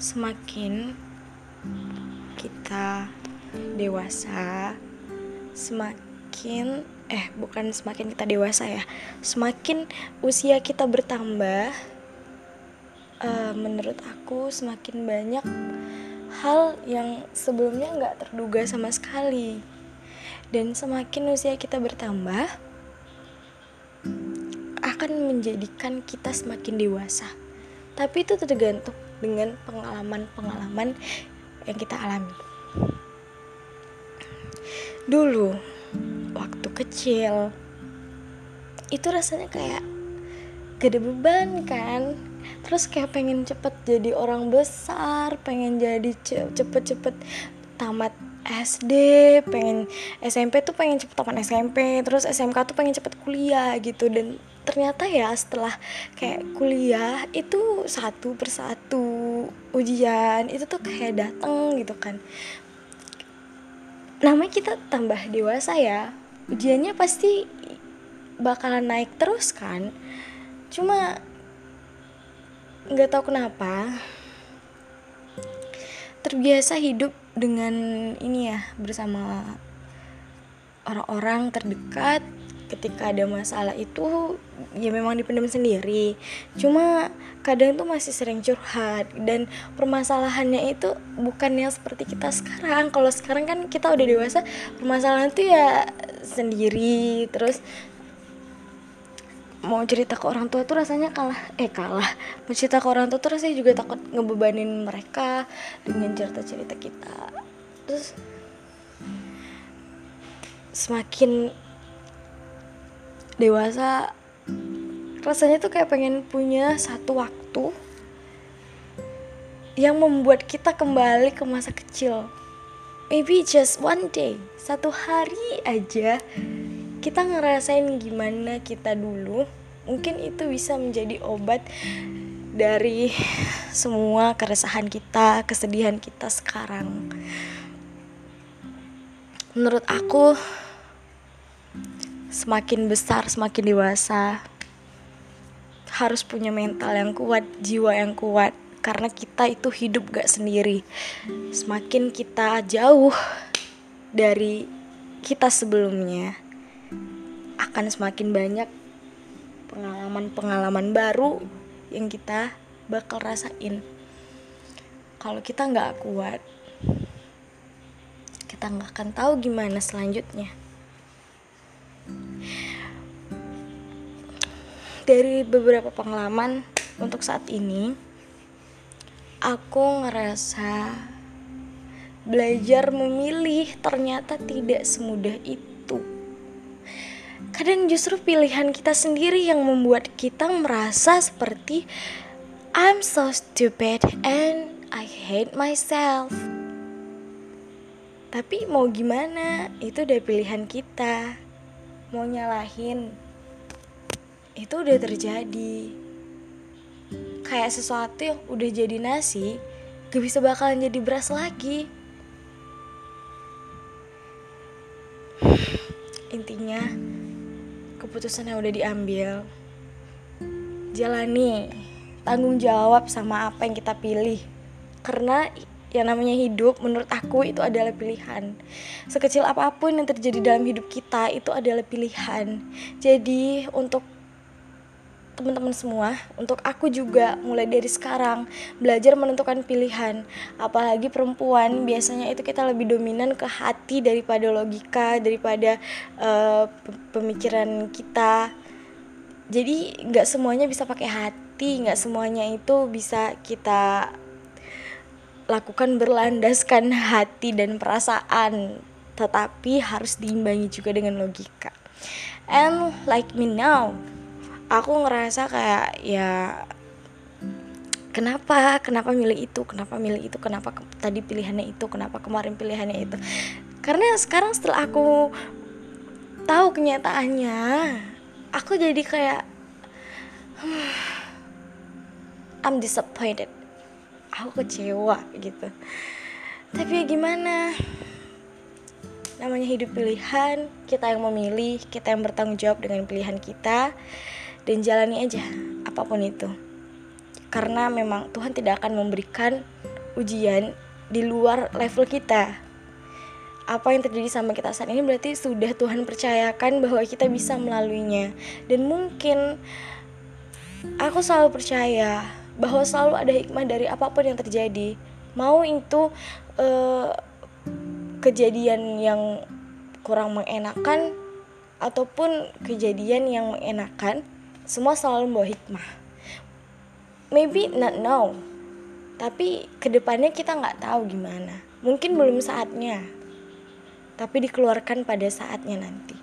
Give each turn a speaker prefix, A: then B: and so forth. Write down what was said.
A: semakin kita dewasa semakin eh bukan semakin kita dewasa ya semakin usia kita bertambah uh, menurut aku semakin banyak hal yang sebelumnya nggak terduga sama sekali. Dan semakin usia kita bertambah akan menjadikan kita semakin dewasa tapi itu tergantung dengan pengalaman-pengalaman yang kita alami. Dulu waktu kecil itu rasanya kayak ada beban kan? Terus kayak pengen cepet jadi orang besar pengen jadi cepet-cepet tamat SD pengen SMP tuh pengen cepet tamat SMP terus SMK tuh pengen cepet kuliah gitu. Dan ternyata ya setelah kayak kuliah itu satu persatu ujian itu tuh kayak dateng gitu kan. Namanya kita tambah dewasa ya ujiannya pasti bakalan naik terus kan. Cuma nggak tahu kenapa terbiasa hidup dengan ini ya bersama orang-orang terdekat ketika ada masalah itu ya memang dipendam sendiri. Cuma kadang tuh masih sering curhat dan permasalahannya itu bukan yang seperti kita sekarang. Kalau sekarang kan kita udah dewasa permasalahan tuh ya sendiri. Terus mau cerita ke orang tua tuh rasanya kalah eh kalah. Mau cerita ke orang tua tuh rasanya juga takut ngebebanin mereka dengan cerita cerita kita. Terus semakin dewasa rasanya tuh kayak pengen punya satu waktu yang membuat kita kembali ke masa kecil. Maybe just one day satu hari aja kita ngerasain gimana kita dulu. Mungkin itu bisa menjadi obat dari semua keresahan kita kesedihan kita sekarang. Menurut aku semakin besar, semakin dewasa, harus punya mental yang kuat, jiwa yang kuat, karena kita itu hidup gak sendiri. Semakin kita jauh dari kita sebelumnya, akan semakin banyak pengalaman-pengalaman baru yang kita bakal rasain. Kalau kita nggak kuat, kita nggak akan tahu gimana selanjutnya. Dari beberapa pengalaman untuk saat ini aku ngerasa belajar memilih ternyata tidak semudah itu. Kadang justru pilihan kita sendiri yang membuat kita merasa seperti I'm so stupid and I hate myself. Tapi mau gimana? Itu udah pilihan kita. Mau nyalahin itu udah terjadi. Kayak sesuatu yang udah jadi nasi gak bisa bakalan jadi beras lagi. Intinya keputusan yang udah diambil jalani tanggung jawab sama apa yang kita pilih. Karena yang namanya hidup menurut aku itu adalah pilihan. Sekecil apa pun yang terjadi dalam hidup kita itu adalah pilihan. Jadi untuk teman-teman semua, untuk aku juga mulai dari sekarang belajar menentukan pilihan. Apalagi perempuan, biasanya itu kita lebih dominan ke hati daripada logika, daripada uh, pemikiran kita. Jadi nggak semuanya bisa pakai hati, nggak semuanya itu bisa kita lakukan berlandaskan hati dan perasaan, tetapi harus diimbangi juga dengan logika. And like me now, aku ngerasa kayak ya kenapa? Kenapa milih itu? Kenapa milih itu? Kenapa ke, tadi pilihannya itu? Kenapa kemarin pilihannya itu? Karena sekarang setelah aku tahu kenyataannya aku jadi kayak I'm disappointed. Aku kecewa gitu. Tapi ya gimana? Namanya hidup pilihan kita yang memilih kita yang bertanggung jawab dengan pilihan kita dan jalani aja apa pun itu. Karena memang Tuhan tidak akan memberikan ujian di luar level kita. Apa yang terjadi sama kita saat ini berarti sudah Tuhan percayakan bahwa kita bisa melaluinya. Dan mungkin aku selalu percaya bahwa selalu ada hikmah dari apa pun yang terjadi. Mau itu uh, kejadian yang kurang mengenakan ataupun kejadian yang mengenakan semua selalu membawa hikmah. Maybe not now tapi ke depannya kita nggak tahu gimana. Mungkin belum saatnya tapi dikeluarkan pada saatnya nanti